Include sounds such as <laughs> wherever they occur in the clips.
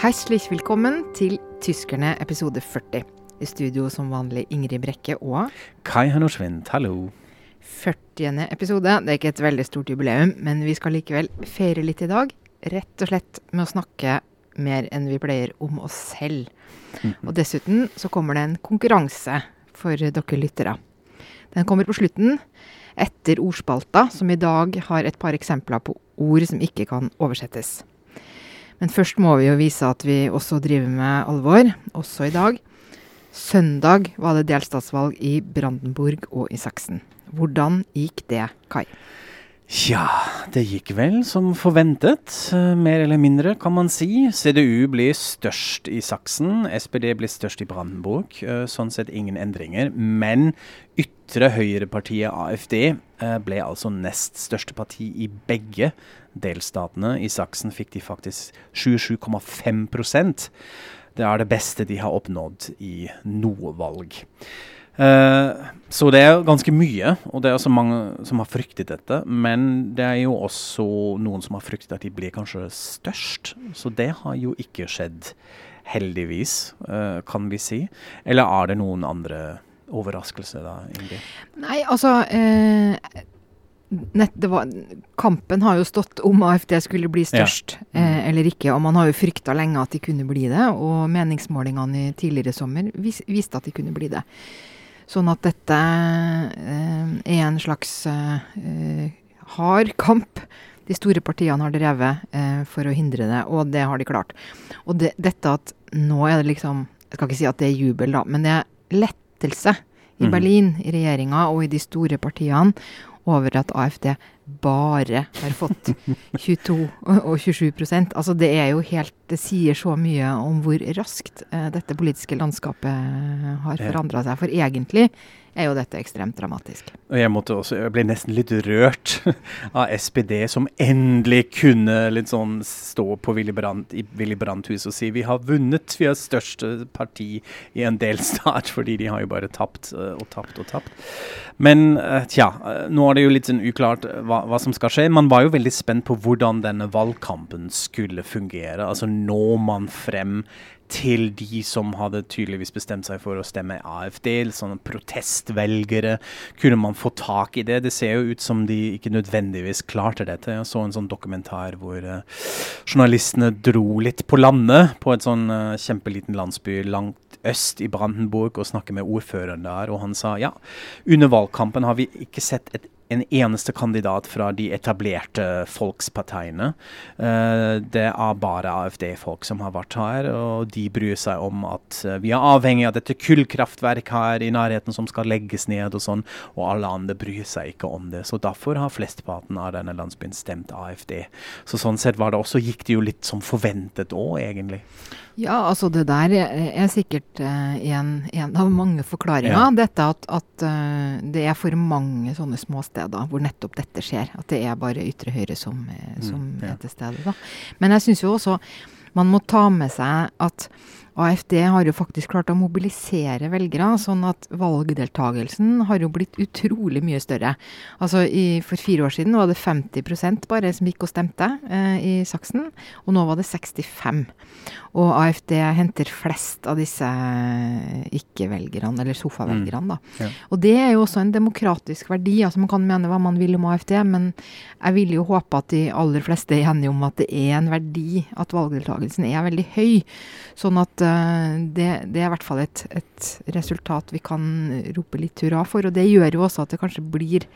Herzlich velkommen til Tyskerne episode 40. I studio som vanlig Ingrid Brekke og Kai Hennorsvind, hallo. 40. episode. Det er ikke et veldig stort jubileum, men vi skal likevel feire litt i dag. Rett og slett med å snakke mer enn vi pleier om oss selv. Og dessuten så kommer det en konkurranse for dere lyttere. Den kommer på slutten, etter ordspalta, som i dag har et par eksempler på ord som ikke kan oversettes. Men først må vi jo vise at vi også driver med alvor, også i dag. Søndag var det delstatsvalg i Brandenburg og i Saksen. Hvordan gikk det, Kai? Ja, det gikk vel som forventet. eh, Mer eller mindre, kan man si. CDU blir størst i Saksen. SPD blir størst i Brandenburg. eh, Sånn sett ingen endringer. Men ytre høyrepartiet AFD eh, ble altså nest største parti i begge delstatene. I Saksen fikk de faktisk 27,5% Det er det beste de har oppnådd i noe valg. Eh, så det er ganske mye, og det er også mange som har fryktet dette. Men det er jo også noen som har fryktet at de blir kanskje størst. Så det har jo ikke skjedd, heldigvis, eh, kan vi si. Eller er det noen andre overraskelser da, Ingrid? Nei, altså eh, nett, det var, Kampen har jo stått om AFD skulle bli størst eh, eller ikke, og man har jo frykta lenge at de kunne bli det. Og meningsmålingene i tidligere sommer vis, viste at de kunne bli det. Sånn at dette eh, er en slags eh, hard kamp de store partiene har drevet eh, for å hindre det, og det har de klart. Og det, dette at nå er det liksom Jeg skal ikke si at det er jubel, da, men det er lettelse i mm. Berlin, i regjeringa og i de store partiene over at AFD bare har fått <laughs> 22 og og 27% Altså det er jo helt Det sier så mye om hvor raskt eh, dette politiske landskapet har forandra seg. For egentlig er jo dette ekstremt dramatisk. Og jeg, også, jeg ble nesten litt rørt <laughs> av SPD, som endelig kunne litt sånn stå på Willy Brandt, i Willy Brandt-hus og si vi har vunnet, vi er største parti i en delstat, <laughs> fordi de har jo bare tapt eh, og tapt og tapt. Men eh, tja, eh, nå er det jo litt sånn uklart hva, hva som skal skje. Man var jo veldig spent på hvordan denne valgkampen skulle fungere. Altså når man frem til de som hadde tydeligvis bestemt seg for å stemme AFD, sånne protestvelgere. Kunne man få tak i det? Det ser jo ut som de ikke nødvendigvis klarte dette. Jeg så en sånn dokumentar hvor uh, journalistene dro litt på landet, på et sånn uh, kjempeliten landsby langt øst i Brandenburg, og snakket med ordføreren der, og han sa ja, under valgkampen har vi ikke sett et en eneste kandidat fra de etablerte folkspartiene. Eh, det er bare AFD-folk som har vært her, og de bryr seg om at eh, vi er avhengig av dette kullkraftverket her i nærheten som skal legges ned og sånn, og alle andre bryr seg ikke om det. Så derfor har flesteparten av denne landsbyen stemt AFD. Så sånn sett var det også, gikk det jo litt som forventet òg, egentlig. Ja, altså det der er, er sikkert eh, en, en av mange forklaringer. Ja. Dette at, at eh, det er for mange sånne små steder hvor nettopp dette skjer. At det er bare ytre høyre som, eh, som Mm, ja. er til stede. Da. Men jeg syns jo også man må ta med seg at AFD har jo faktisk klart å mobilisere velgere, sånn at valgdeltagelsen har jo blitt utrolig mye større. Altså i, For fire år siden var det 50% bare som gikk og stemte eh, i Saksen, og nå var det 65 Og AFD henter flest av disse ikke-velgerne, eller sofavelgerne, da. Ja. Og det er jo også en demokratisk verdi. altså Man kan mene hva man vil om AFD, men jeg vil jo håpe at de aller fleste er enige om at det er en verdi at valgdeltagelsen er veldig høy. Sånn at eh, det, det er i hvert fall et, et resultat vi kan rope litt hurra for. Og det gjør jo også at det kanskje blir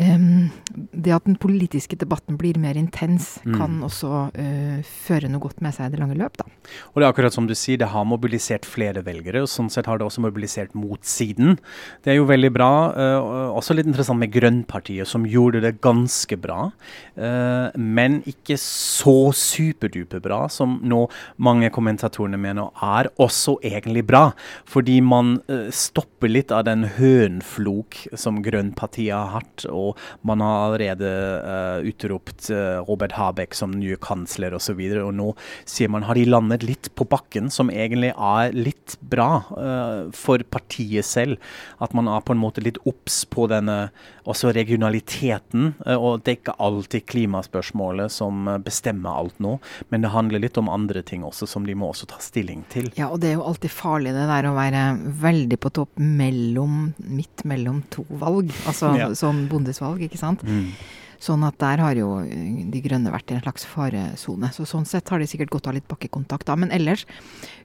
em, Det at den politiske debatten blir mer intens, Mm. kan også uh, føre noe godt med seg i det lange løp, da. Og det er akkurat som du sier, det har mobilisert flere velgere, og sånn sett har det også mobilisert motsiden. Det er jo veldig bra. Uh, og også litt interessant med Grønnpartiet, som gjorde det ganske bra. uh, men ikke så superduper bra, som nå mange kommentatorene mener er også egentlig bra. Fordi man stopper litt av den hønflok som Grønnpartiet har hatt, og og man har allerede uh, utropt uh, Robert Habeck som nye kansler osv. Og, så og nå sier man har de landet litt på bakken, som egentlig er litt bra uh, for partiet selv. At man er på en måte litt obs på denne også regionaliteten. og det er ikke alltid klimaspørsmålet som bestemmer alt nå, men det handler litt om andre ting også som de må også ta stilling til. Ja, og det er jo alltid farlig det der å være veldig på topp mellom, midt mellom to valg. Altså ja. som bondesvalg, ikke sant. Mm. Sånn at der har jo De Grønne vært i en slags faresone. Så sånn sett har de sikkert godt av litt bakkekontakt da. Men ellers,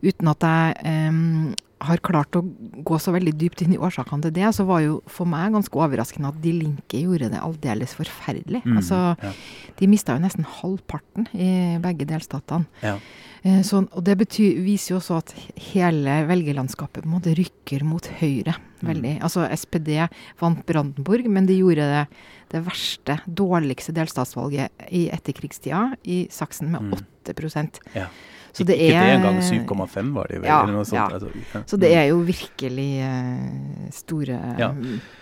uten at jeg um, har klart å gå så veldig dypt inn i årsakene til det, så var jo for meg ganske overraskende at De Linke gjorde det aldeles forferdelig. Mm, altså, ja. De mista jo nesten halvparten i begge delstatene. Ja. Eh, sånn, og det betyr, viser jo også at hele velgerlandskapet på en måte rykker mot høyre. Mm. veldig. Mm. Altså SPD vant Brandenburg, men de gjorde det, det verste, dårligste delstatsvalget i etterkrigstida i Saksen med mm. 8 ja. Så det ikke er, det engang 7,5 var det vel? Ja, eller noe sånt. Ja. Altså, ja. Så det er jo virkelig uh, store ja.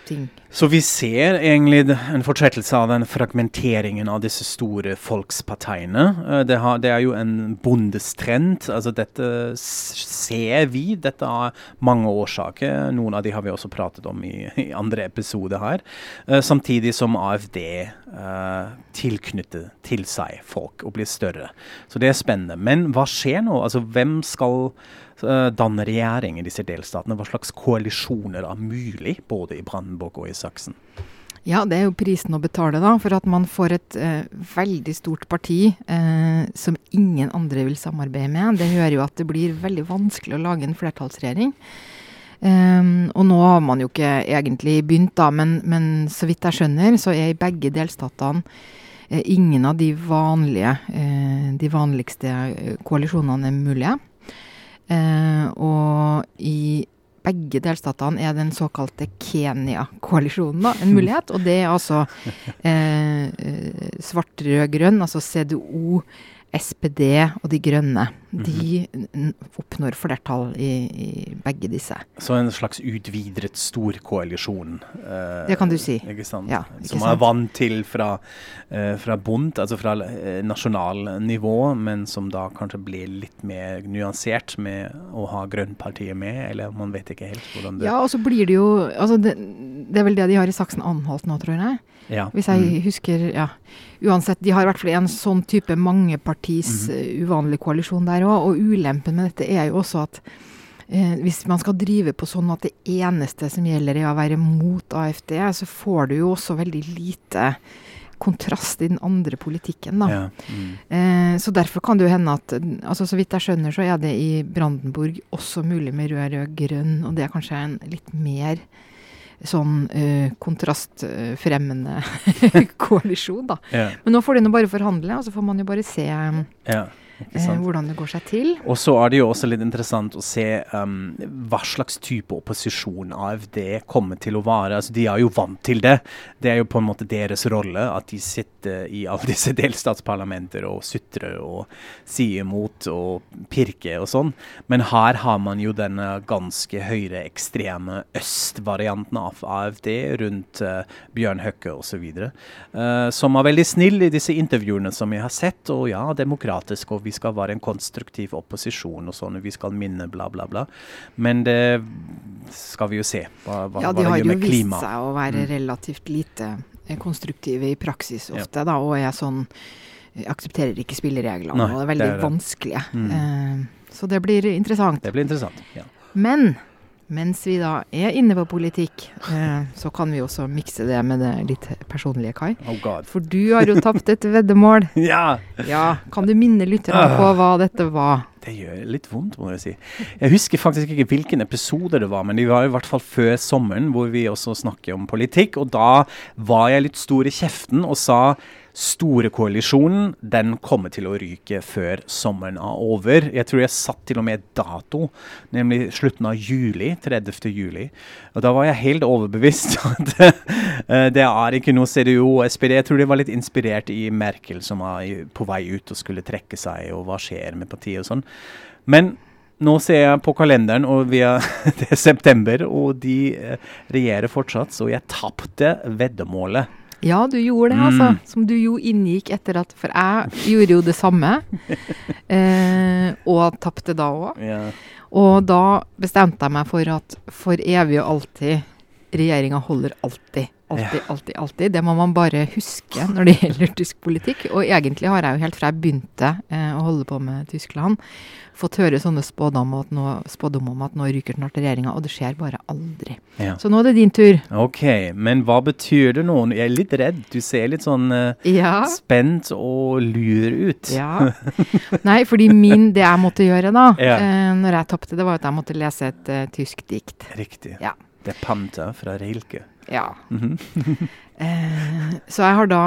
ting. Så vi ser egentlig en fortsettelse av den fragmenteringen av disse store folkspartiene. Uh, det, har, det, er jo en bondestrend. Altså dette ser vi. Dette har mange årsaker. Noen av de har vi også pratet om i, i andre episode her. Uh, samtidig som AFD tilknytter til seg folk og blir større. Så det er spennende. Men hva skjer nå? Altså, hvem skal uh, danne regjering i disse delstatene? Hva slags koalisjoner er mulig, både i Brandenburg og i Saksen? Ja, det er jo prisen å betale, da, for at man får et uh, veldig stort parti uh, som ingen andre vil samarbeide med. Det gjør jo at det blir veldig vanskelig å lage en flertallsregjering. Um, og nå har man jo ikke egentlig begynt, da, men, men så vidt jeg skjønner, så er i begge delstatene Eh, ingen av de vanlige, eh, de vanligste eh, koalisjonene er mulige. og i begge delstatene er den såkalte Kenya-koalisjonen en mulighet. Og det er altså <laughs> eh, svart-rød-grønn, altså CDO, SPD og De Grønne. De mhm. oppnår flertall i, i, begge disse. Så en slags utvidret storkoalisjon? Eh, det kan du si. Ikke sant? Ja, ikke Som er vant til fra, eh, fra Bund, altså fra eh, nasjonalnivå, men som da kanskje blir litt mer nyansert med å ha Grønnpartiet med, eller man vet ikke helt hvordan det Ja, og så blir det jo altså det, det er vel det de har i Saksen-Anhalt nå, tror jeg. Ja. Hvis jeg mm. husker ja. Uansett, de har i hvert fall en sånn type mangepartis mm. uh, uvanlig koalisjon der òg. Og ulempen med dette er jo også at eh, hvis man skal drive på sånn at det eneste som gjelder er å være mot AFD, så får du jo også veldig lite kontrast i den andre politikken, da. Ja. Mm. Eh, så derfor kan det jo hende at altså Så vidt jeg skjønner, så er det i Brandenburg også mulig med rød, rød, grønn, og det er kanskje en litt mer sånn uh, kontrastfremmende <laughs> koalisjon, da. Ja. Men nå får de nå bare forhandle, og så får man jo bare se um, ja. Eh, hvordan det går seg til. Og så er det jo også litt interessant å se um, hva slags type opposisjon AFD kommer til å være. Altså, de er jo vant til det. Det er jo på en måte deres rolle at de sitter i alle <laughs> disse delstatsparlamenter og sutrer og sier imot og pirker og sånn. Men her har man jo denne ganske høyreekstreme østvarianten av AFD rundt uh, Bjørn Høkke osv. Uh, som er veldig snill i disse intervjuene som jeg har sett, og ja, demokratisk. og vi skal være en konstruktiv opposisjon og sånn, vi skal minne bla, bla, bla. Men det skal vi jo se. Hva, hva, ja, de har jo vist seg å være mm. relativt lite eh, konstruktive i praksis ofte, ja. da, og er sånn eh, aksepterer ikke spillereglene, Nei, og det er veldig det er det. vanskelige. Mm. Uh, så det blir interessant. Det blir interessant, ja. Men mens vi da er inne på politikk, eh, så kan vi også mikse det med det litt personlige, Kai. Oh God. For du har jo tapt et veddemål. <laughs> ja. ja! Kan du minne lytterne på hva dette var? Det gjør litt vondt, må jeg si. Jeg husker faktisk ikke hvilken episode det var, men det var i hvert fall før sommeren, hvor vi også snakker om politikk. Og da var jeg litt stor i kjeften og sa store koalisjonen den kommer til å ryke før sommeren er over. Jeg tror jeg satt til og med dato, nemlig slutten av juli. 30. juli. Og da var jeg helt overbevist <laughs> at eh, det er ikke noe CDO og SPD. Jeg tror de var litt inspirert i Merkel, som var på vei ut og skulle trekke seg, og hva skjer med partiet og sånn. Men nå ser jeg på kalenderen, og er, <laughs> det er september, og de eh, regjerer fortsatt, så jeg tapte veddemålet. Ja, du gjorde det, altså. Mm. Som du jo inngikk etter at For jeg gjorde jo det samme. <laughs> Eh, og tapte da òg. Yeah. Og da bestemte jeg meg for at for evig og alltid Regjeringa holder alltid. Alltid, alltid, alltid. Det må man bare huske når det gjelder <laughs> tysk politikk. Og egentlig har jeg jo helt fra jeg begynte eh, å holde på med Tyskland, fått høre sånne spådom, at nå, spådom om at nå ryker snart regjeringa, og det skjer bare aldri. ja. Så nå er det din tur. OK, men hva betyr det nå? Jeg er litt redd. Du ser litt sånn eh, Ja. spent og lur ut. Ja. <laughs> Nei, fordi min, det jeg måtte gjøre da, Ja. eh, når jeg tapte, det var at jeg måtte lese et uh, tysk dikt. Riktig. Ja. Det er Panta fra Rilke. Ja. Mhm. Eh, så jeg har da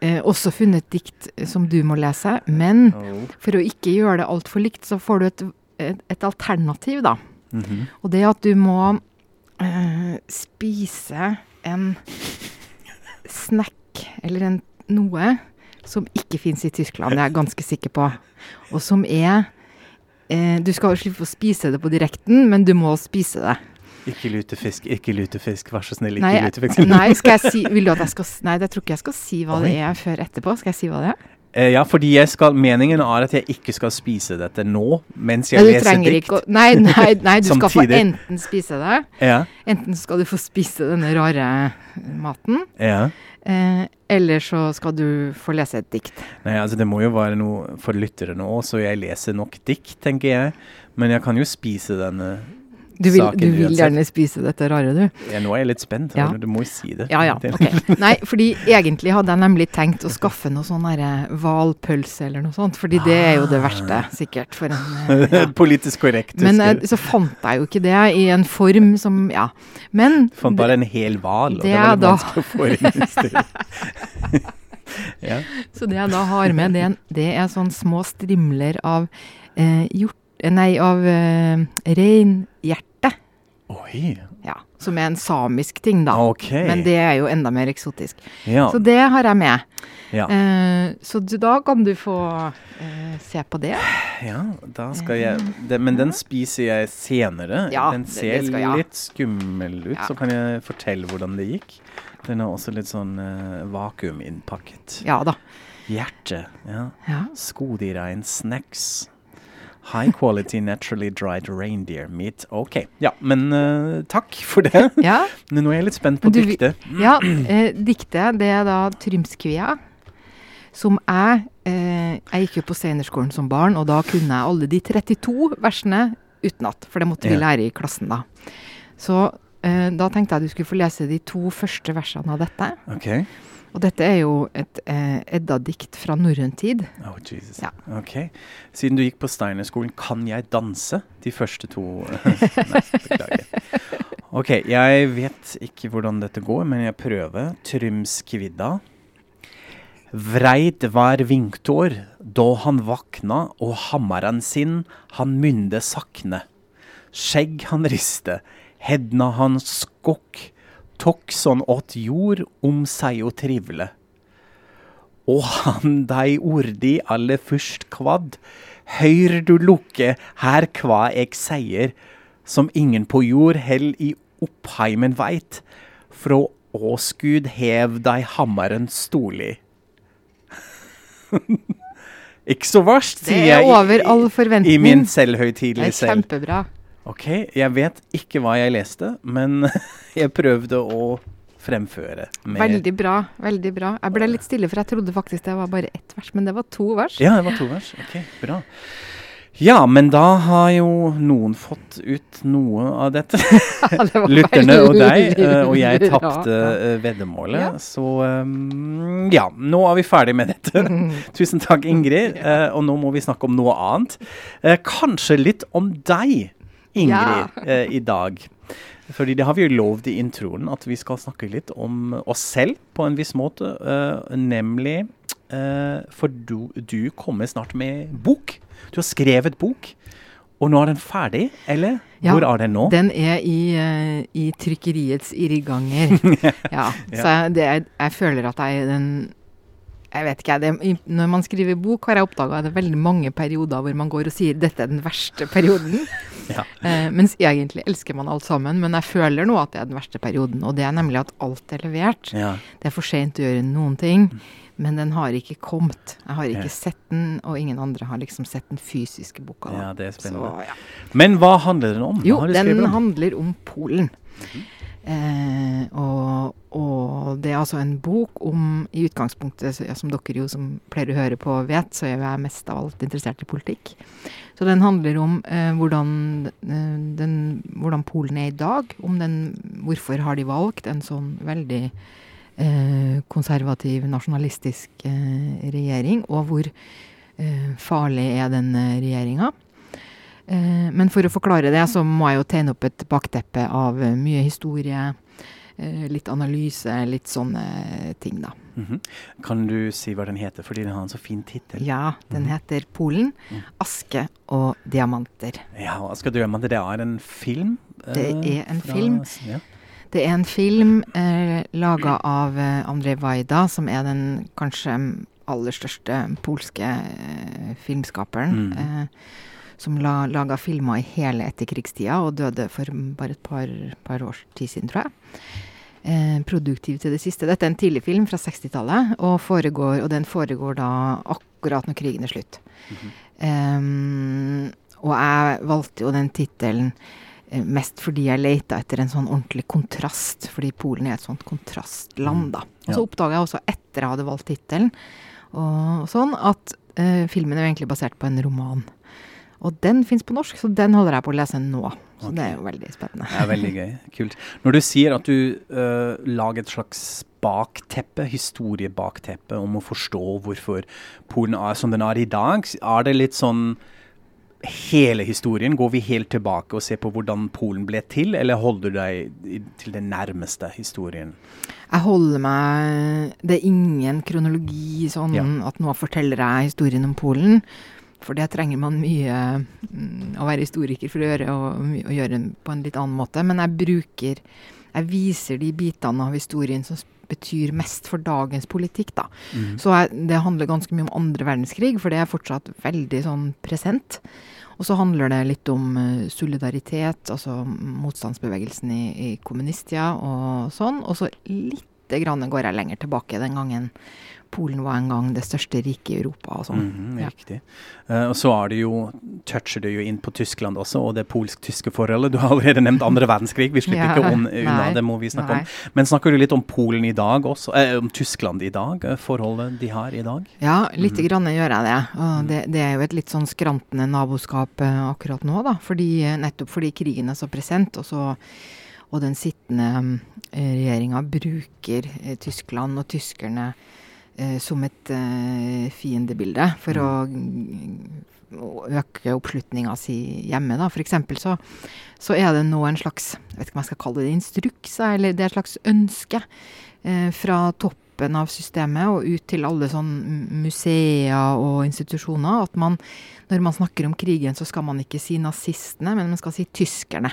eh, også funnet dikt som du må lese, men Oh. for å ikke gjøre det altfor likt, så får du et, et, et alternativ, da. Mhm. Og det er at du må eh, spise en snack, eller en, noe, som ikke fins i Tyskland, det er jeg ganske sikker på. Og som er eh, Du skal slippe å spise det på direkten, men du må spise det. Ikke lutefisk, ikke lutefisk, vær så snill, ikke Nei, lutefisk. <laughs> nei, skal jeg si Vil du at jeg skal Nei, jeg tror ikke jeg skal si hva det er før etterpå. Skal jeg si hva det er? Eh, ja, fordi skal, meningen er at jeg ikke skal spise dette nå, mens jeg Nei, leser dikt. å Nei, nei, nei du skal få enten spise det, Ja, enten skal du få spise denne rare maten, ja. eh, eller så skal du få lese et dikt. Nei, altså det må jo være noe for lytterne òg, så jeg leser nok dikt, tenker jeg. Men jeg kan jo spise denne Du vil, saken du vil gjerne spise dette rare, du? Ja, nå er jeg litt spent. Ja. Du må jo si det. Ja ja, <laughs> ok. Nei, fordi egentlig hadde jeg nemlig tenkt å skaffe noe sånn derre hvalpølse eller noe sånt, fordi det er jo det verste, sikkert, for en <laughs> eh, ja. Politisk korrekt. Men eh, så fant jeg jo ikke det i en form som Ja. Men Fant bare en hel hval, og det var litt da- vanskelig å få inn i stedet. <laughs> ja. Så det jeg da har med, det, det er sånn små strimler av eh, hjort... Nei, av eh, reinhjerte. Oi. Ja. Som er en samisk ting, da. Okay. Men det er jo enda mer eksotisk. ja. Så det har jeg med. Ja. Eh, så du, da kan du få eh, se på det. ja, da skal jeg det, Men den spiser jeg senere. Ja, den ser det skal ja. litt skummel ut, så kan jeg fortelle hvordan det gikk. Den er også litt sånn uh, vakuuminnpakket. Ja da. Hjerte. Ja. Ja. Skodirein snacks. High quality naturally dried reindeer meat. OK. Ja, men uh, takk for det. <laughs> ja. <laughs> Nå er jeg litt spent på du diktet. <clears throat> Ja, eh, diktet det er da Trymskvia. Som jeg eh, Jeg gikk jo på Steinerskolen som barn, og da kunne jeg alle de 32 versene utenat. For det måtte vi lære i klassen da. Så eh, da tenkte jeg du skulle få lese de to første versene av dette. OK. Og dette er jo et eh, Edda-dikt fra norrøn tid. Oh, Jesus. Ja. Ok. Siden du gikk på Steinerskolen, kan jeg danse de første to <laughs> Nei, beklager. OK, jeg vet ikke hvordan dette går, men jeg prøver. Trymskvidda. Vreit var vinktår, da han vakna, og hammeren sin han mynde sakne. Skjegg han riste, hedna han skokk, tokk sånn åt jord om seg og trivle. Og han dei ordi alle først kvadd, høyr du lukke her kva eg seier, som ingen på jord hell i oppheimen veit, frå åsgud hev dei hammeren storlig. <laughs> Ikke så verst, sier er jeg i, i, min selvhøytidelige selv. Det er kjempebra. Ok, jeg vet ikke hva jeg leste, men <laughs> jeg prøvde å fremføre. Veldig bra. veldig bra. Jeg ble litt stille, for jeg trodde faktisk det var bare ett vers, men det var to vers. Ja, det var to vers. Ok, bra. Ja, men da har jo noen fått ut noe av dette. <laughs> Det var <laughs> Lytterne og deg, eh, og jeg tapte eh, veddemålet. Ja. Så um, ja, nå er vi ferdig med dette. Tusen takk, Ingrid. eh, og nå må vi snakke om noe annet. Kanskje litt om deg, Ingrid, eh, i dag. Fordi det har vi jo lovd i introen, at vi skal snakke litt om oss selv på en viss måte. eh, nemlig eh, For du, du kommer snart med bok. Du har skrevet bok. Og nå er den ferdig, eller? Ja, Hvor er den nå? Den er i, eh, i trykkeriets irrganger. <laughs> ja, så jeg, det jeg føler at jeg er den jeg vet ikke, det, Når man skriver bok, har jeg oppdaga det er veldig mange perioder hvor man går og sier 'dette er den verste perioden'. <laughs> Ja. Eh, mens egentlig elsker man alt sammen. Men jeg føler nå at det er den verste perioden. Og det er nemlig at alt er levert. Ja. Det er for seint å gjøre noen ting. Men den har ikke kommet. Jeg har ikke Ja. sett den, og ingen andre har liksom sett den fysiske boka. da. ja, det er spennende. Så. Men hva handler den om? Hva Jo, den om? handler om Polen. Eh, og, og det er altså en bok om I utgangspunktet, så- ja, som dere jo som pleier å høre på vet, så er jeg mest av alt interessert i politikk. Så den handler om eh, hvordan, eh, den, hvordan Polen er i dag. Om den, hvorfor har de valgt en sånn veldig eh, konservativ, nasjonalistisk eh, regjering, og hvor eh, farlig er den regjeringa. Eh, men for å forklare det, så må jeg jo tegne opp et bakteppe av eh, mye historie, eh, litt analyse, litt sånne ting, da. Mhm. Kan du si hva den heter, fordi den har en så fin tittel? Ja, den Mhm. heter 'Polen. Mm. Aske og diamanter'. Ja, og Aske og diamanter, det er en film? Det eh, er en fra- film. Ja. Det er en film eh, laga av Andrej Wajda, som er den kanskje aller største polske eh, filmskaperen. Mm. Eh, som la, laga filmer i hele etterkrigstida, og døde for bare et par, par års tid siden, tror jeg. Eh, produktiv til det siste. Dette er en tidlig film fra 60-tallet, og, foregår, og den foregår da akkurat når krigen er slutt. Mm -hmm. eh, og jeg valgte jo den tittelen eh, mest fordi jeg leita etter en sånn ordentlig kontrast, fordi Polen er et sånt kontrastland, da. Og så Ja. oppdaga jeg også etter jeg hadde valgt tittelen, og sånn, at eh, filmen er egentlig basert på en roman. Og den fins på norsk, så den holder jeg på å lese nå. Så okay. det er jo veldig spennende. Det er veldig gøy. Kult. Når du sier at du uh, lager et slags bakteppe, historiebakteppe, om å forstå hvorfor Polen er som den er i dag, er det litt sånn hele historien? Går vi helt tilbake og ser på hvordan Polen ble til, eller holder du deg til den nærmeste historien? Jeg holder meg Det er ingen kronologi sånn Ja. at nå forteller jeg historien om Polen. For det trenger man mye mm, å være historiker for å gjøre, og, og gjøre en- på en litt annen måte. Men jeg bruker Jeg viser de bitene av historien som betyr mest for dagens politikk, da. Så jeg, det handler ganske mye om andre verdenskrig, for det er fortsatt veldig sånn present. Og så handler det litt om eh, solidaritet, altså motstandsbevegelsen i, i kommunisttida og sånn. Og så lite grann går jeg lenger tilbake den gangen Polen var en gang det største riket i Europa og sånn. Mhm, Ja. Riktig. Eh, og så er det jo, toucher det jo inn på Tyskland også, og det polsk-tyske forholdet. Du har allerede nevnt andre verdenskrig, vi slipper Ja, ikke om, unna, det må vi snakke nei. om. Men snakker du litt om Polen i dag også, eh, om Tyskland i dag, eh, forholdet de har i dag? Ja, lite mm. grann gjør jeg det. Og det. Det er jo et litt sånn skrantende naboskap eh, akkurat nå, da. Fordi, eh, nettopp fordi krigen er så present, og, så, og den sittende regjeringa bruker Tyskland og tyskerne som et eh, fiendebilde for å, å øke oppslutninga si hjemme, da. For eksempel så, så er det nå en slags jeg vet ikke om jeg skal kalle det instruks, eller det er et slags ønske eh, fra toppen av systemet og ut til alle sånn museer og institusjoner at man, når man snakker om krigen, så skal man ikke si nazistene, men man skal si tyskerne.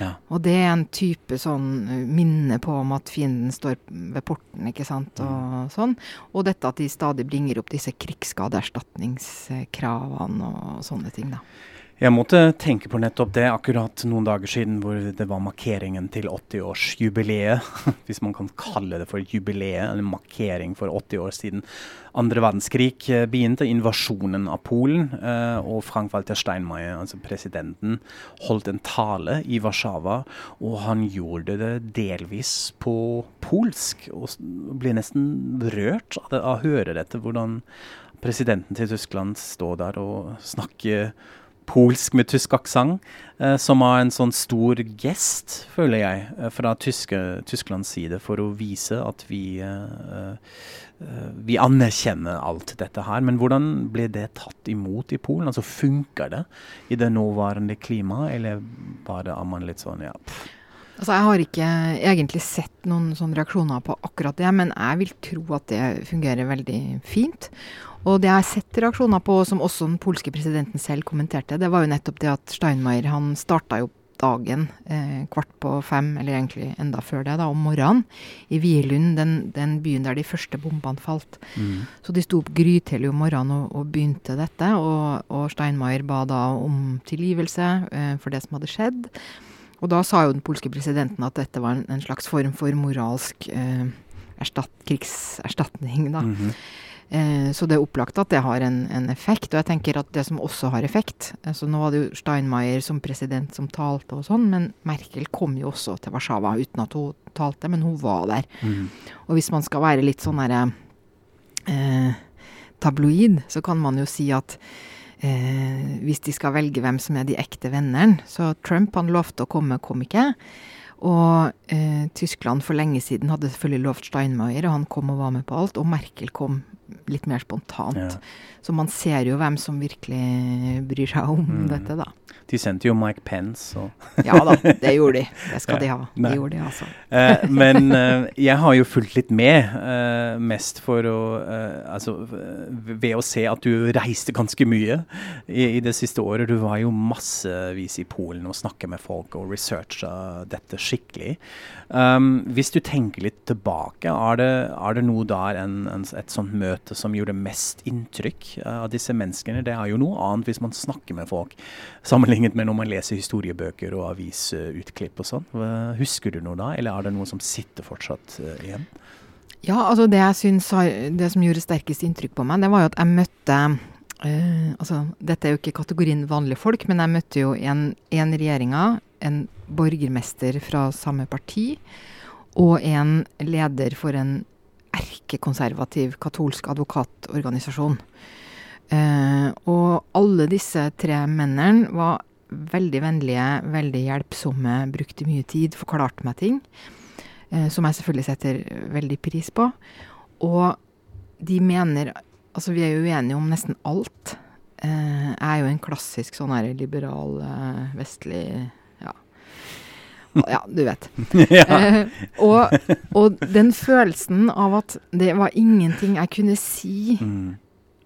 Ja. Og det er en type sånn eh, minne på om at fienden står ved porten, ikke sant, og sånn. Og dette at de stadig bringer opp disse krigsskadeerstatningskravene og sånne ting, da. Jeg måtte tenke på nettopp det akkurat noen dager siden hvor det var markeringen til 80-årsjubileet, <laughs> hvis man kan kalle det for jubileet, eller markering for 80 år siden. Andre verdenskrig eh, begynte, invasjonen av Polen, eh, og Frank-Walter Steinmeier, altså presidenten, holdt en tale i Warszawa, og han gjorde det delvis på polsk, og ble nesten rørt av, å høre dette, hvordan presidenten til Tyskland står der og snakker polsk med tysk aksent, eh, som var en sånn stor gest, føler jeg, eh, fra tyske, Tysklands side, for å vise at vi, eh, vi anerkjenner alt dette her. Men hvordan ble det tatt imot i Polen? Altså Funker det i det nåværende klimaet, eller bare er man litt sånn ja, pff, Altså, jeg har ikke egentlig sett noen sånne reaksjoner på akkurat det, men jeg vil tro at det fungerer veldig fint. Og det jeg har sett reaksjoner på, som også den polske presidenten selv kommenterte, det var jo nettopp det at Steinmeier han starta jo dagen, eh, kvart på fem, eller egentlig enda før det, da, om morgenen, i Wielund, den, den, byen der de første bombene falt. Mm. Så de sto opp grytidlig om morgenen og, og, begynte dette, og, og Steinmeier ba da om tilgivelse eh, for det som hadde skjedd. Og da sa jo den polske presidenten at dette var en, en slags form for moralsk eh, erstatt, krigserstatning, da. Mm -hmm. Eh, så det er opplagt at det har en, en, effekt. Og jeg tenker at det som også har effekt altså Nå var det jo Steinmeier som president som talte og sånn, men Merkel kom jo også til Warszawa uten at hun talte, men hun var der. Mm. Og hvis man skal være litt sånn derre eh, tabloid, så kan man jo si at eh, hvis de skal velge hvem som er de ekte vennene Så Trump han lovte å komme, kom ikke. Og eh, Tyskland for lenge siden hadde selvfølgelig lovt Steinmeier, og han kom og var med på alt. Og Merkel kom litt mer spontant. Ja. Så man ser jo hvem som virkelig bryr seg om mm. dette, da. De sendte jo Mike Pence og Ja da, det <laughs> gjorde de. Det skal de ha. Det gjorde de, altså. Eh, men eh, jeg har jo fulgt litt med, eh, mest for å Altså ved å se at du reiste ganske mye i, i, det siste året. Du var jo massevis i Polen og snakket med folk og researcha dette skikkelig. Um, hvis du tenker litt tilbake, er det, er det noe der en, en, et sånt møte som gjorde mest inntrykk av disse menneskene? Det er jo noe annet hvis man snakker med folk. Sammenlignet med når man leser historiebøker og avisutklipp og sånn. Husker du noe da, eller er det noe som sitter fortsatt uh, igjen? Ja, altså det jeg syns Det som gjorde sterkest inntrykk på meg, det var jo at jeg møtte uh, Altså, dette er jo ikke kategorien vanlige folk, men jeg møtte jo en, en regjeringa, en borgermester fra samme parti, og en leder for en erkekonservativ katolsk advokatorganisasjon. Eh, og alle disse tre mennene var veldig vennlige, veldig hjelpsomme, brukte mye tid, forklarte meg ting. Eh, som jeg selvfølgelig setter veldig pris på. Og de mener Altså, vi er jo uenige om nesten alt. Eh, jeg er jo en klassisk sånn her liberal, vestlig <laughs> ja. du vet. <laughs> ja. Og, og, den følelsen av at det var ingenting jeg kunne si mm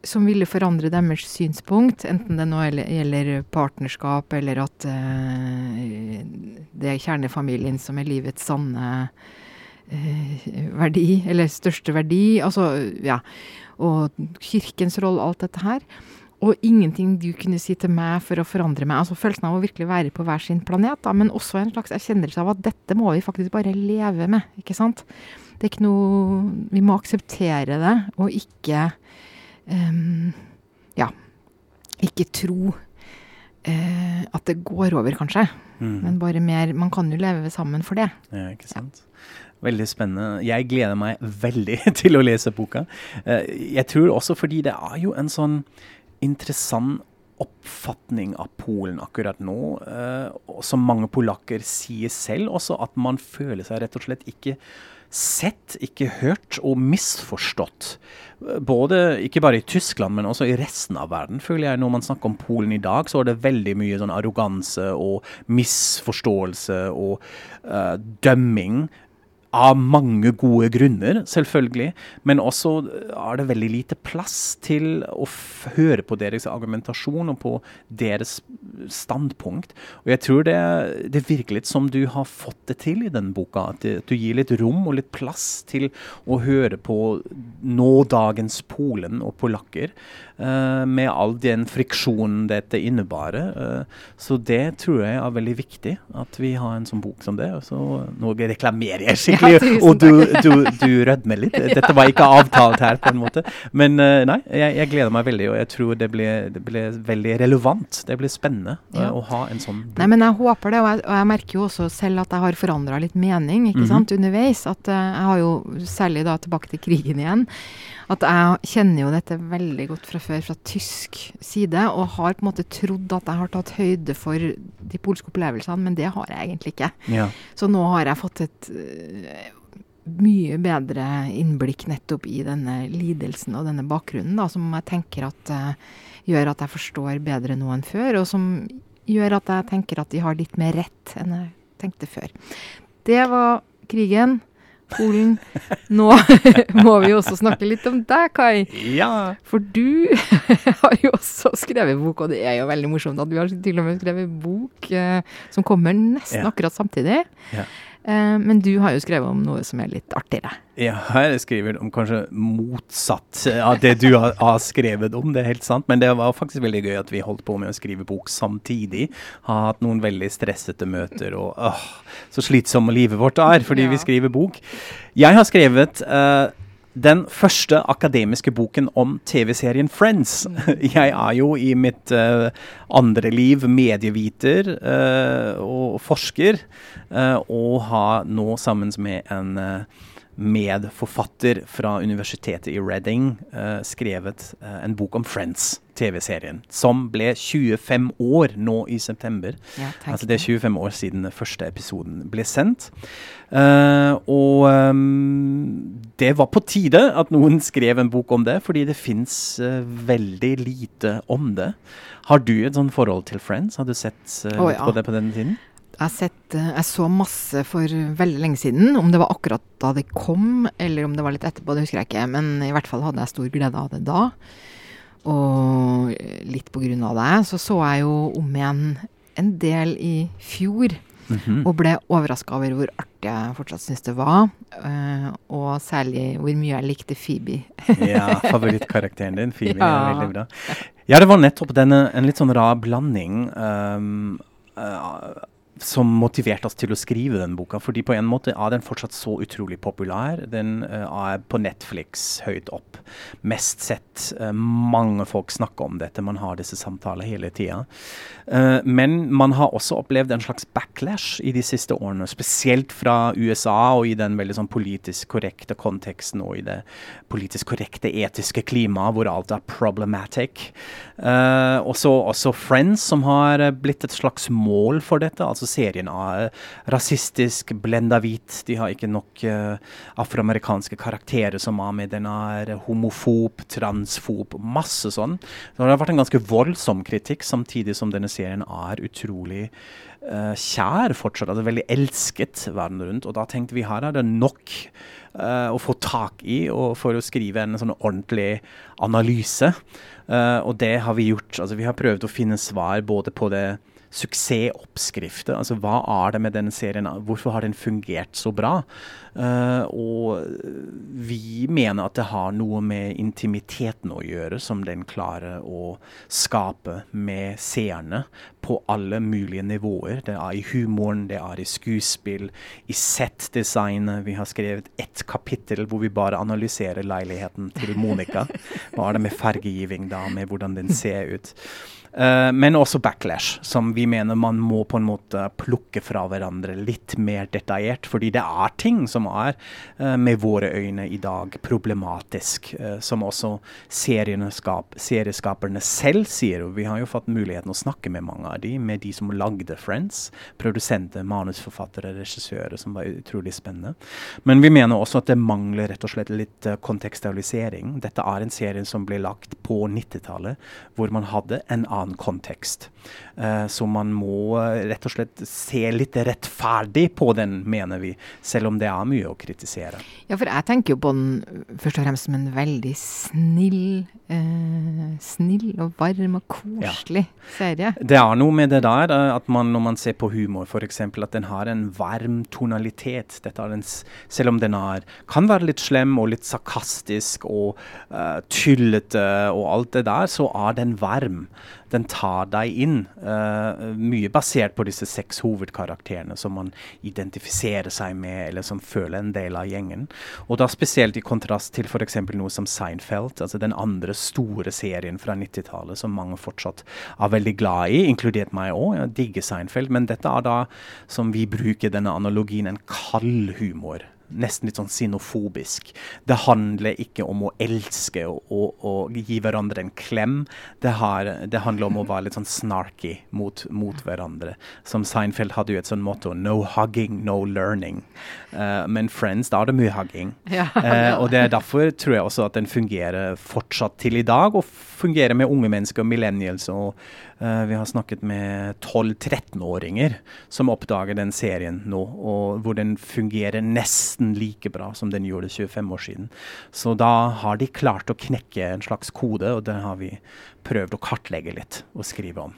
som ville forandre deres synspunkt, enten det nå gjelder partnerskap, eller at eh, det er kjernefamilien som er livets sanne eh, verdi, eller største verdi. Altså, ja. Og kirkens rolle, alt dette her. Og ingenting du kunne si til meg for å forandre meg. altså Følelsen av å virkelig være på hver sin planet, da, men også en slags erkjennelse av at dette må vi faktisk bare leve med. ikke sant? Det er ikke noe Vi må akseptere det, og ikke um, Ja, ikke tro uh, at det går over, kanskje. Mm. Men bare mer Man kan jo leve sammen for det. Ja, ikke sant. Ja. Veldig spennende. Jeg gleder meg veldig <laughs> til å lese boka. Uh, jeg tror også fordi det er jo en sånn interessant oppfatning av Polen akkurat nå, Eh, som mange polakker sier selv også, at man føler seg rett og slett ikke sett, ikke hørt og misforstått. Både, ikke bare i Tyskland, men også i resten av verden, føler jeg. Når man snakker om Polen i dag, så er det veldig mye sånn arroganse og misforståelse og eh, dømming av mange gode grunner, selvfølgelig. Men også er det veldig lite plass til å høre på deres argumentasjon og på deres standpunkt. Og jeg tror det, det virker litt som du har fått det til i denne boka. At du gir litt rom og litt plass til å høre på nådagens Polen og polakker. Uh, med all den friksjonen dette innebærer. Uh, så det tror jeg er veldig viktig, at vi har en sånn bok som det. Og så nå reklamerer jeg skikkelig egentlig. Og du, du, du rødmer litt. <laughs> Dette var ikke avtalt her, på en måte. Men uh, nei, jeg, jeg, gleder meg veldig, og jeg tror det blir, det blir veldig relevant. Det blir spennende uh, ja. å ha en sånn bok. Nei, men jeg håper det, og jeg, og jeg merker jo også selv at jeg har forandra litt mening ikke mm -hmm. sant, underveis. At uh, jeg har jo, særlig da tilbake til krigen igjen, at jeg kjenner jo dette veldig godt fra før, fra tysk side, og har på en måte trodd at jeg har tatt høyde for de polske opplevelsene, men det har jeg egentlig ikke. Ja. Så nå har jeg fått et uh, mye bedre innblikk nettopp i denne lidelsen og denne bakgrunnen, da, som jeg tenker at uh, gjør at jeg forstår bedre nå enn før, og som gjør at jeg tenker at de har litt mer rett enn jeg tenkte før. Det var krigen. Polen. nå <laughs> må vi også snakke litt om deg, Kai. Ja. For du <laughs> har jo også skrevet bok, og det er jo veldig morsomt at du har til og med skrevet bok eh, som kommer nesten Ja. akkurat samtidig. Ja. Eh, men du har jo skrevet om noe som er litt artigere. Jeg har skrevet om kanskje motsatt av det du har, skrevet om, det er helt sant. Men det var faktisk veldig gøy at vi holdt på med å skrive bok samtidig. Har hatt noen veldig stressete møter, og åh, så slitsomme livet vårt er fordi Ja. vi skriver bok. Jeg har skrevet eh, den første akademiske boken om TV-serien Friends. <laughs> Jeg er jo i mitt uh, andre liv medieviter uh, og forsker, uh, og har nå sammen med en eh, medforfatter fra universitetet i Reading eh, skrevet eh, en bok om Friends, TV-serien, som ble 25 år nå i september. Ja, Altså det er 25 år siden første episoden ble sendt. Eh, og um, det var på tide at noen skrev en bok om det, fordi det fins veldig lite om det. Har du et sånt forhold til Friends? Har du sett eh, Å, ja. på det på denne tiden? Jeg, sett, eh, jeg så masse for veldig lenge siden. Om det var akkurat da det kom, eller om det var litt etterpå, det husker jeg ikke. Men i hvert fall hadde jeg stor glede av det da. Og litt på grunn av det så så jeg jo om igjen en del i fjor. Mhm. Og ble overraska over hvor artig jeg fortsatt syns det var. eh, og særlig hvor mye jeg likte Phoebe. <laughs> Ja, favorittkarakteren din, Phoebe, er veldig bra. Ja, det var nettopp denne, en litt sånn rar blanding Um, eh, som motiverte oss til å skrive den boka. Fordi på en måte er den fortsatt så utrolig populær. Den eh, er på Netflix høyt opp. Mest sett. eh, mange folk snakker om dette. Man har disse samtaler hele tida. Eh, men man har også opplevd en slags backlash i de siste årene. Spesielt fra USA og i den veldig sånn politisk korrekte konteksten og i det politisk korrekte etiske klimaet hvor alt er problematic. Også, også Friends, som har blitt et slags mål for dette. Altså serien er eh, rasistisk, blenda hvit. De har ikke nok eh, afroamerikanske karakterer som er med. Den er homofob, transfob, masse sånn. Så det har vært en ganske voldsom kritikk, samtidig som denne serien er utrolig uh, kjær fortsatt. Altså veldig elsket verden rundt. Og da tenkte vi her er det nok uh, å få tak i og for å skrive en sånn ordentlig analyse. Uh, og det har vi gjort. Altså vi har prøvd å finne svar både på det suksessoppskrifter. Altså hva er det med denne serien? Hvorfor har den fungert så bra? Uh, og vi mener at det har noe med intimiteten å gjøre, som den klarer å skape med seerne på alle mulige nivåer. Det er i humoren, det er i skuespill, i settdesignet. Vi har skrevet ett kapittel hvor vi bare analyserer leiligheten til Monica. <laughs> Hva er det med fargegiving da, med hvordan den ser ut? Eh, men også backlash, som vi mener man må på en måte plukke fra hverandre litt mer detaljert. Fordi det er ting som er, uh, med våre øyne i dag, problematisk. Uh, som også skap, serieskaperne selv sier. Og vi har jo fått muligheten å snakke med mange av de, med de som lagde Friends. Produsenter, manusforfattere, regissører, som var utrolig spennende. Men vi mener også at det mangler rett og slett litt kontekstualisering. Dette er en serie som ble lagt på 90-tallet, hvor man hadde en annen kontekst. Eh, så man må eh, rett og slett se litt rettferdig på den, mener vi. Selv om det er mye å kritisere. Ja, for jeg tenker jo på den først og fremst som en veldig snill, eh, snill og varm og koselig serie. Det er noe med det der eh, at man når man ser på humor, f.eks., at den har en varm tonalitet. En, selv om den er, kan være litt slem og litt sarkastisk og eh, tyllete og alt det der, så er den varm. Den tar deg inn. Eh, mye basert på disse seks hovedkarakterene som man identifiserer seg med, eller som føler en del av gjengen. Og da spesielt i kontrast til f.eks. noe som Seinfeld, altså den andre store serien fra 90-tallet som mange fortsatt er veldig glad i, inkludert meg òg. Jeg digger Seinfeld, men dette er da, som vi bruker denne analogien, en kald humor. Nesten litt sånn sinofobisk. Det handler ikke om å elske og, og, og gi hverandre en klem. Det, har, det handler om å være litt sånn snarky mot, mot hverandre. Som Seinfeld hadde jo et sånn motto 'no hugging, no learning'. Uh, men Friends, da er det mye hugging. <laughs> Ja. Uh, og det er derfor tror jeg også at den fungerer fortsatt til i dag, og fungerer med unge mennesker, millennials. og Vi har snakket med 12-13-åringer som oppdager den serien nå, og hvor den fungerer nesten like bra som den gjorde 25 år siden. Så da har de klart å knekke en slags kode, og det har vi prøvd å kartlegge litt og skrive om.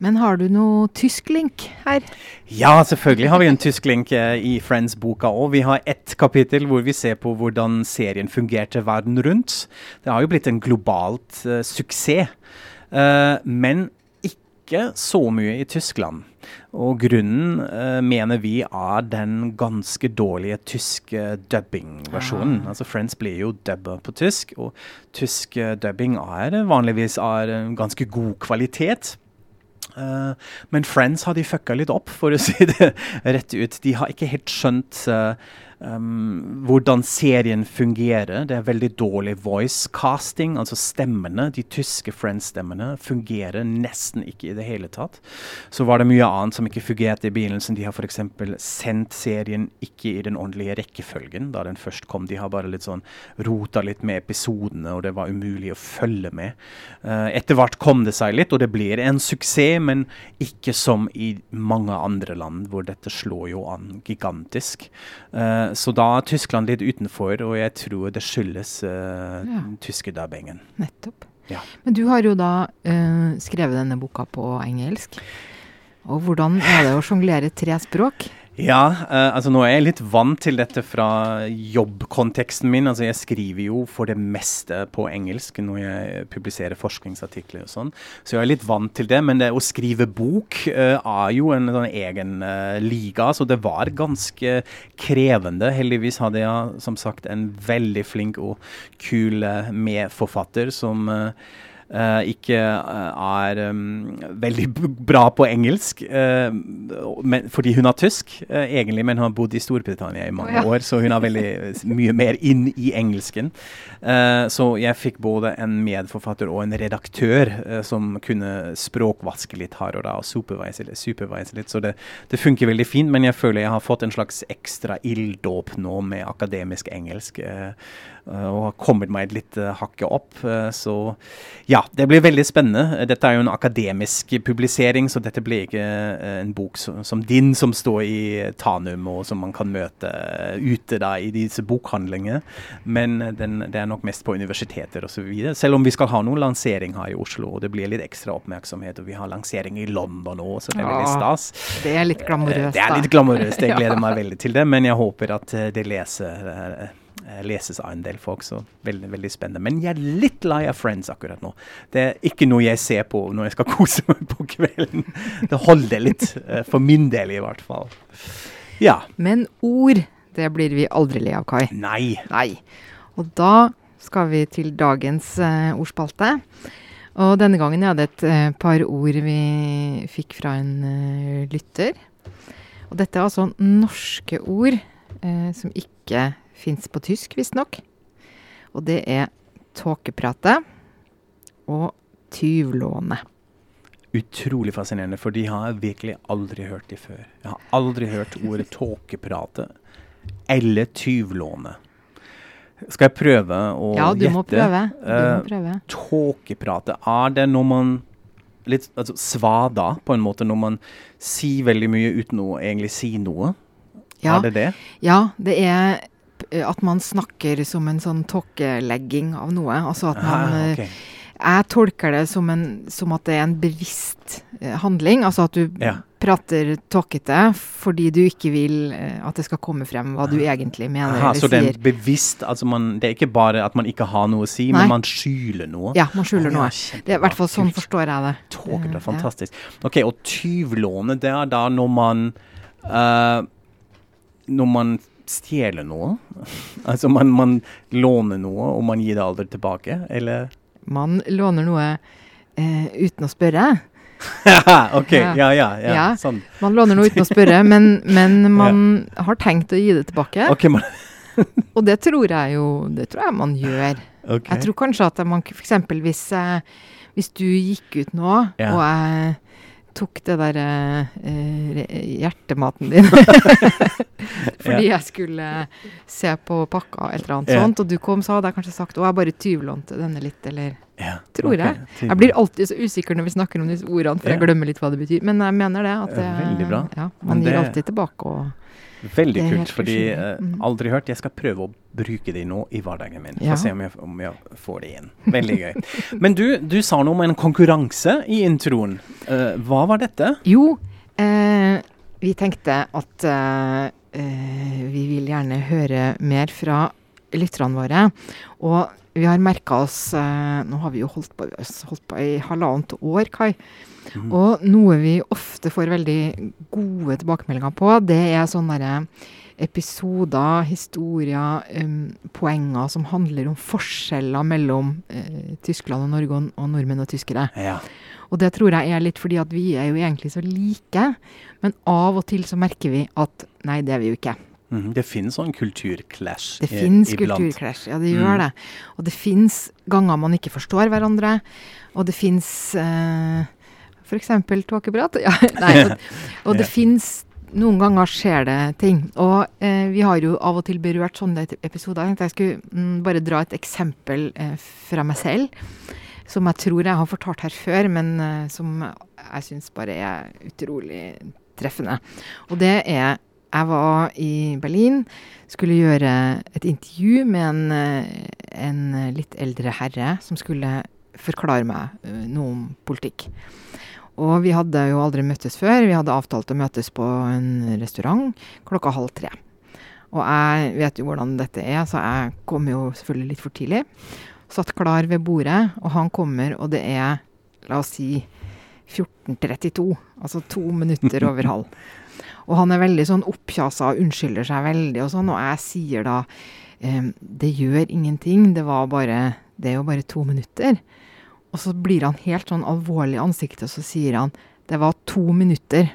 Men har du noe tysk link her? Ja, selvfølgelig har vi en tysk link eh, i Friends-boka òg. Vi har ett kapittel hvor vi ser på hvordan serien fungerte verden rundt. Det har jo blitt en globalt uh, suksess. Uh, men ikke så mye i Tyskland. Og grunnen uh, mener vi er den ganske dårlige tyske dubbing-versjonen. Ah. Altså Friends blir jo dubba på tysk, og tysk dubbing er vanligvis av ganske god kvalitet. Uh, men Friends har de fucka litt opp, for å si det <laughs> rett ut. De har ikke helt skjønt uh, um, hvordan serien fungerer. Det er veldig dårlig voice casting, altså stemmene. De tyske Friends-stemmene fungerer nesten ikke i det hele tatt. Så var det mye annet som ikke fungerte i begynnelsen. De har f.eks. sendt serien ikke i den ordentlige rekkefølgen da den først kom. De har bare litt sånn rota litt med episodene, og det var umulig å følge med. Uh, etter hvert kom det seg litt, og det blir en suksess, men ikke som i mange andre land, hvor dette slår jo an gigantisk. Uh, så da er Tyskland litt utenfor, og jeg tror det skyldes uh, ja. tyskerdubbingen. Nettopp. Ja. Men du har jo da uh, skrevet denne boka på engelsk. Og hvordan er det å sjonglere tre språk? Ja, uh, altså nå er jeg litt vant til dette fra jobbkonteksten min. Altså jeg skriver jo for det meste på engelsk når jeg publiserer forskningsartikler og sånn. Så jeg er litt vant til det. Men det å skrive bok uh, er jo en sånn egen uh, liga, så det var ganske krevende. Heldigvis hadde jeg som sagt en veldig flink og kul medforfatter som Uh, ikke uh, er um, veldig bra på engelsk, uh, men, fordi hun er tysk, egentlig, men hun har bodd i Storbritannia i mange oh, ja. år, så hun er veldig mye mer inn i engelsken. så jeg fikk både en medforfatter og en redaktør som kunne språkvaske litt og da, og supervise, supervise litt. Så det, det, funker veldig fint, men jeg føler jeg har fått en slags ekstra ilddåp nå med akademisk engelsk. Og har kommet meg litt hakket opp. så ja, det blir veldig spennende. Dette er jo en akademisk publisering, så dette blir ikke en bok som, som, din, som står i Tanum, og som man kan møte ute da, i disse bokhandlingene. Men den, det er nok mest på universiteter osv. Selv om vi skal ha noen lansering her i Oslo, og det blir litt ekstra oppmerksomhet. Og vi har lansering i London òg, så det er veldig stas. Det er litt glamorøst, da. Det er litt glamorøst. Jeg <laughs> gleder meg veldig til det, men jeg håper at det leser Eh, leses av en del folk, så veldig, veldig spennende. Men jeg er litt lei av Friends akkurat nå. Det er ikke noe jeg ser på når jeg skal <laughs> kose meg på kvelden. Det holder litt, eh, for min del i hvert fall. Ja. Men ord, det blir vi aldri le av, Kai. Nei. Nei. Og da skal vi til dagens uh, ordspalte. Og denne gangen jeg hadde et uh, par ord vi fikk fra en uh, lytter. Og dette er altså norske ord som ikke Fins på tysk, visstnok. Og det er Tåkepratet og tyvlåne. Utrolig fascinerende, for de har jeg virkelig aldri hørt de før. Jeg har aldri hørt ordet <laughs> tåkeprate eller tyvlåne. Skal jeg prøve å gjette? Ja, du må prøve. Du må eh, prøve. Uh, tåkeprate, er det når man litt altså, svada, på en måte, når man sier veldig mye uten å egentlig si noe? Ja, er det det? Ja, det er at man snakker som en sånn tåkelegging av noe. Altså at man ah, okay. Jeg tolker det som, en, som, at det er en bevisst eh, handling. Altså at du ja. prater tåkete fordi du ikke vil eh, at det skal komme frem hva du egentlig mener Aha, eller så sier. Så det er bevisst, altså man, det er ikke bare at man ikke har noe å si, Nei. men man skjuler noe? Ja, man skjuler noe. Ja, det er i hvert fall sånn forstår jeg det. Tåkete, fantastisk. Ok, og tyvlåne, det er da når man uh, når man stjele noe? <laughs> altså man, man, låner noe, og man gir det aldri tilbake, eller? Man låner noe eh, uten å spørre. <laughs> OK. Ja. Ja, ja, ja, Sånn. Man låner noe uten å spørre, men, men <laughs> man har tenkt å gi det tilbake. Okay, man og det tror jeg jo Det tror jeg man gjør. Okay. Jeg tror kanskje at man f.eks. Hvis, eh, hvis du gikk ut nå, og jeg tok det der eh, hjertematen din <laughs> fordi jeg skulle se på pakka eller et annet ja. sånt, og du kom, så hadde jeg kanskje sagt 'Å, jeg bare tyvlånte denne litt', eller ja. Tror okay. jeg. Jeg blir alltid så usikker når vi snakker om disse ordene, for jeg glemmer litt hva det betyr. Men jeg mener det. At det, Veldig bra. Ja, man det... gir alltid tilbake og Veldig kult, fordi eh, Mm. aldri hørt. Jeg skal prøve å bruke de nå i hverdagen min. Ja. Få se om jeg, om jeg får det inn. Veldig gøy. Men du, du sa noe om en konkurranse i introen. Uh, hva var dette? Jo, uh, vi tenkte at uh, vi vil gjerne høre mer fra lytterne våre. Og vi har merka oss Nå har vi jo holdt på, holdt på i halvannet år, Kai. Mhm. Og noe vi ofte får veldig gode tilbakemeldinger på, det er sånne episoder, historier, um, poenger som handler om forskjeller mellom uh, Tyskland og Norge og, nordmenn og tyskere. Ja. Og det tror jeg er litt fordi at vi er jo egentlig så like, men av og til så merker vi at nei, det er vi jo ikke. Mhm. Det finnes sånn kulturclash Det i- kulturclash, iblant. ja det Mm. gjør det. Og det finnes ganger man ikke forstår hverandre, og det finnes eh, f.eks. tåkeprat. <laughs> Ja, nei, og, det fins noen ganger skjer det ting. Og eh, vi har jo av og til berørt sånne episoder. Jeg tenkte jeg skulle mm, bare dra et eksempel eh, fra meg selv. Som jeg tror jeg har fortalt her før, men eh, som jeg syns bare er utrolig treffende. Og det er Jeg var i Berlin, skulle gjøre et intervju med en, eh, en litt eldre herre som skulle forklare meg eh, noe om politikk. Og vi hadde jo aldri møttes før. Vi hadde avtalt å møtes på en restaurant klokka halv tre. Og jeg vet jo hvordan dette er, så jeg kom jo selvfølgelig litt for tidlig. Satt klar ved bordet, og han kommer, og det er, la oss si, 14.32. Altså to minutter over halv. <laughs> Og han er veldig sånn oppkjasa og unnskylder seg veldig og sånn, og jeg sier da ehm, det gjør ingenting, det var bare Det er jo bare to minutter. Og så blir han helt sånn alvorlig i ansiktet, og så sier han det var to minutter.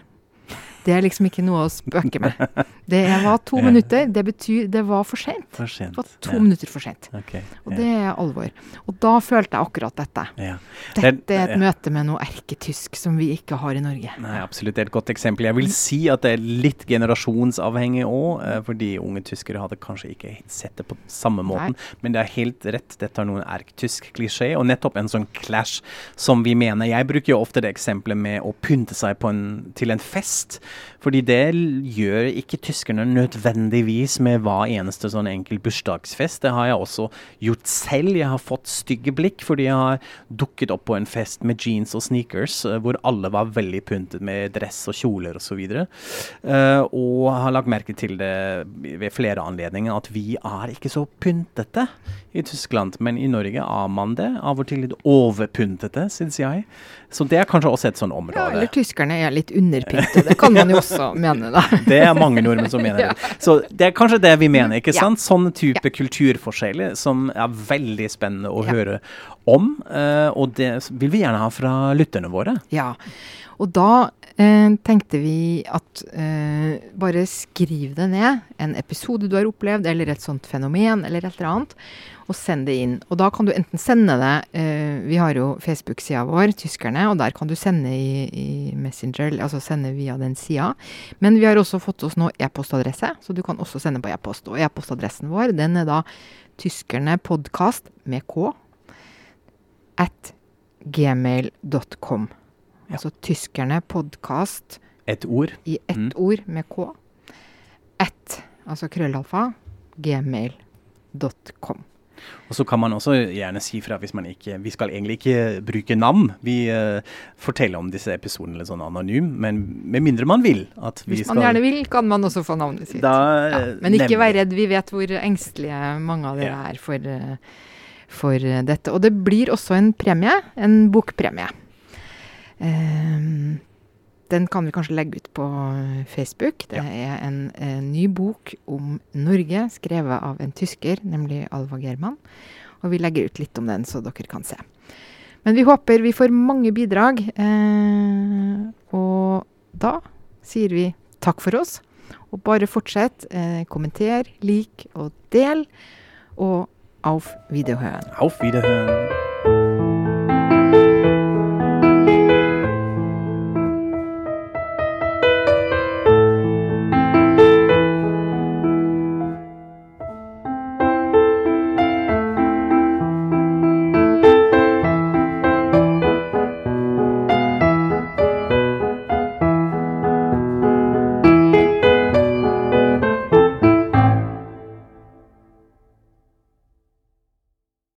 Det er liksom ikke noe å spøke med. Det <laughs> var to Ja. minutter. Det betyr det var for sent. For sent. Det var to ja. minutter for sent. Okay. Og ja. det er alvor. Og da følte jeg akkurat dette. Ja. Dette er et møte med noe erketysk som vi ikke har i Norge. Nei, absolutt. Det er et godt eksempel. Jeg vil si at det er litt generasjonsavhengig òg, fordi unge tyskere hadde kanskje ikke sett det på samme måten. Men det er helt rett, dette er noen erktysk klisjé, og nettopp en sånn clash som vi mener. Jeg bruker jo ofte det eksempelet med å pynte seg på en, til en fest, fordi det gjør ikke tyskerne nødvendigvis med hver eneste sånn enkel bursdagsfest. Det har jeg også gjort selv. Jeg har fått stygge blikk fordi jeg har dukket opp på en fest med jeans og sneakers, eh, hvor alle var veldig pyntet med dress og kjoler osv. Uh, og har lagt merke til det ved flere anledninger at vi er ikke så pyntete i Tyskland. Men i Norge er man det. Av og til litt overpyntete, syns jeg. Så det er kanskje også et sånn område. Ja, eller tyskerne er litt underpyntede, kan man jo også mene, da. <laughs> Det er mange nordmenn som mener <laughs> det. Så det er kanskje det vi mener, ikke sant? Sånne type kulturforskjeller som er veldig spennende å høre om. eh, og det vil vi gjerne ha fra lytterne våre. Ja. Og da eh, tenkte vi at eh, bare skriv det ned. En episode du har opplevd, eller et sånt fenomen, eller et eller annet. Og send det inn. Og da kan du enten sende det eh, Vi har jo Facebook-sida vår, Tyskerne, og der kan du sende i, i Messenger, altså sende via den sida. Men vi har også fått oss nå e-postadresse, så du kan også sende på e-post. Og e-postadressen vår, den er da tyskernepodkast med k at gmail.com. Altså tyskernepodkast Ett Et ord. i ett Mm. ord med k. At, altså krøllalfa, gmail.com. Og så kan man også gjerne si fra hvis man ikke Vi skal egentlig ikke bruke navn. Vi uh, forteller om disse episodene litt sånn anonym, men med mindre man vil at vi Hvis skal man gjerne vil, kan man også få navnet sitt. Da, ja, eh, men ikke vær redd, vi vet hvor engstelige mange av dere Ja. er for, eh, for eh, dette. Og det blir også en premie, en bokpremie. Ehm, den kan vi kanskje legge ut på eh, Facebook. Det Ja. er en, en ny bok om Norge, skrevet av en tysker, nemlig Alva German. Og vi legger ut litt om den, så dere kan se. Men vi håper vi får mange bidrag. Eh, og da sier vi takk for oss. Og bare fortsett. Eh, kommenter, lik og del. Og auf Wiederhören. Auf Wiederhören.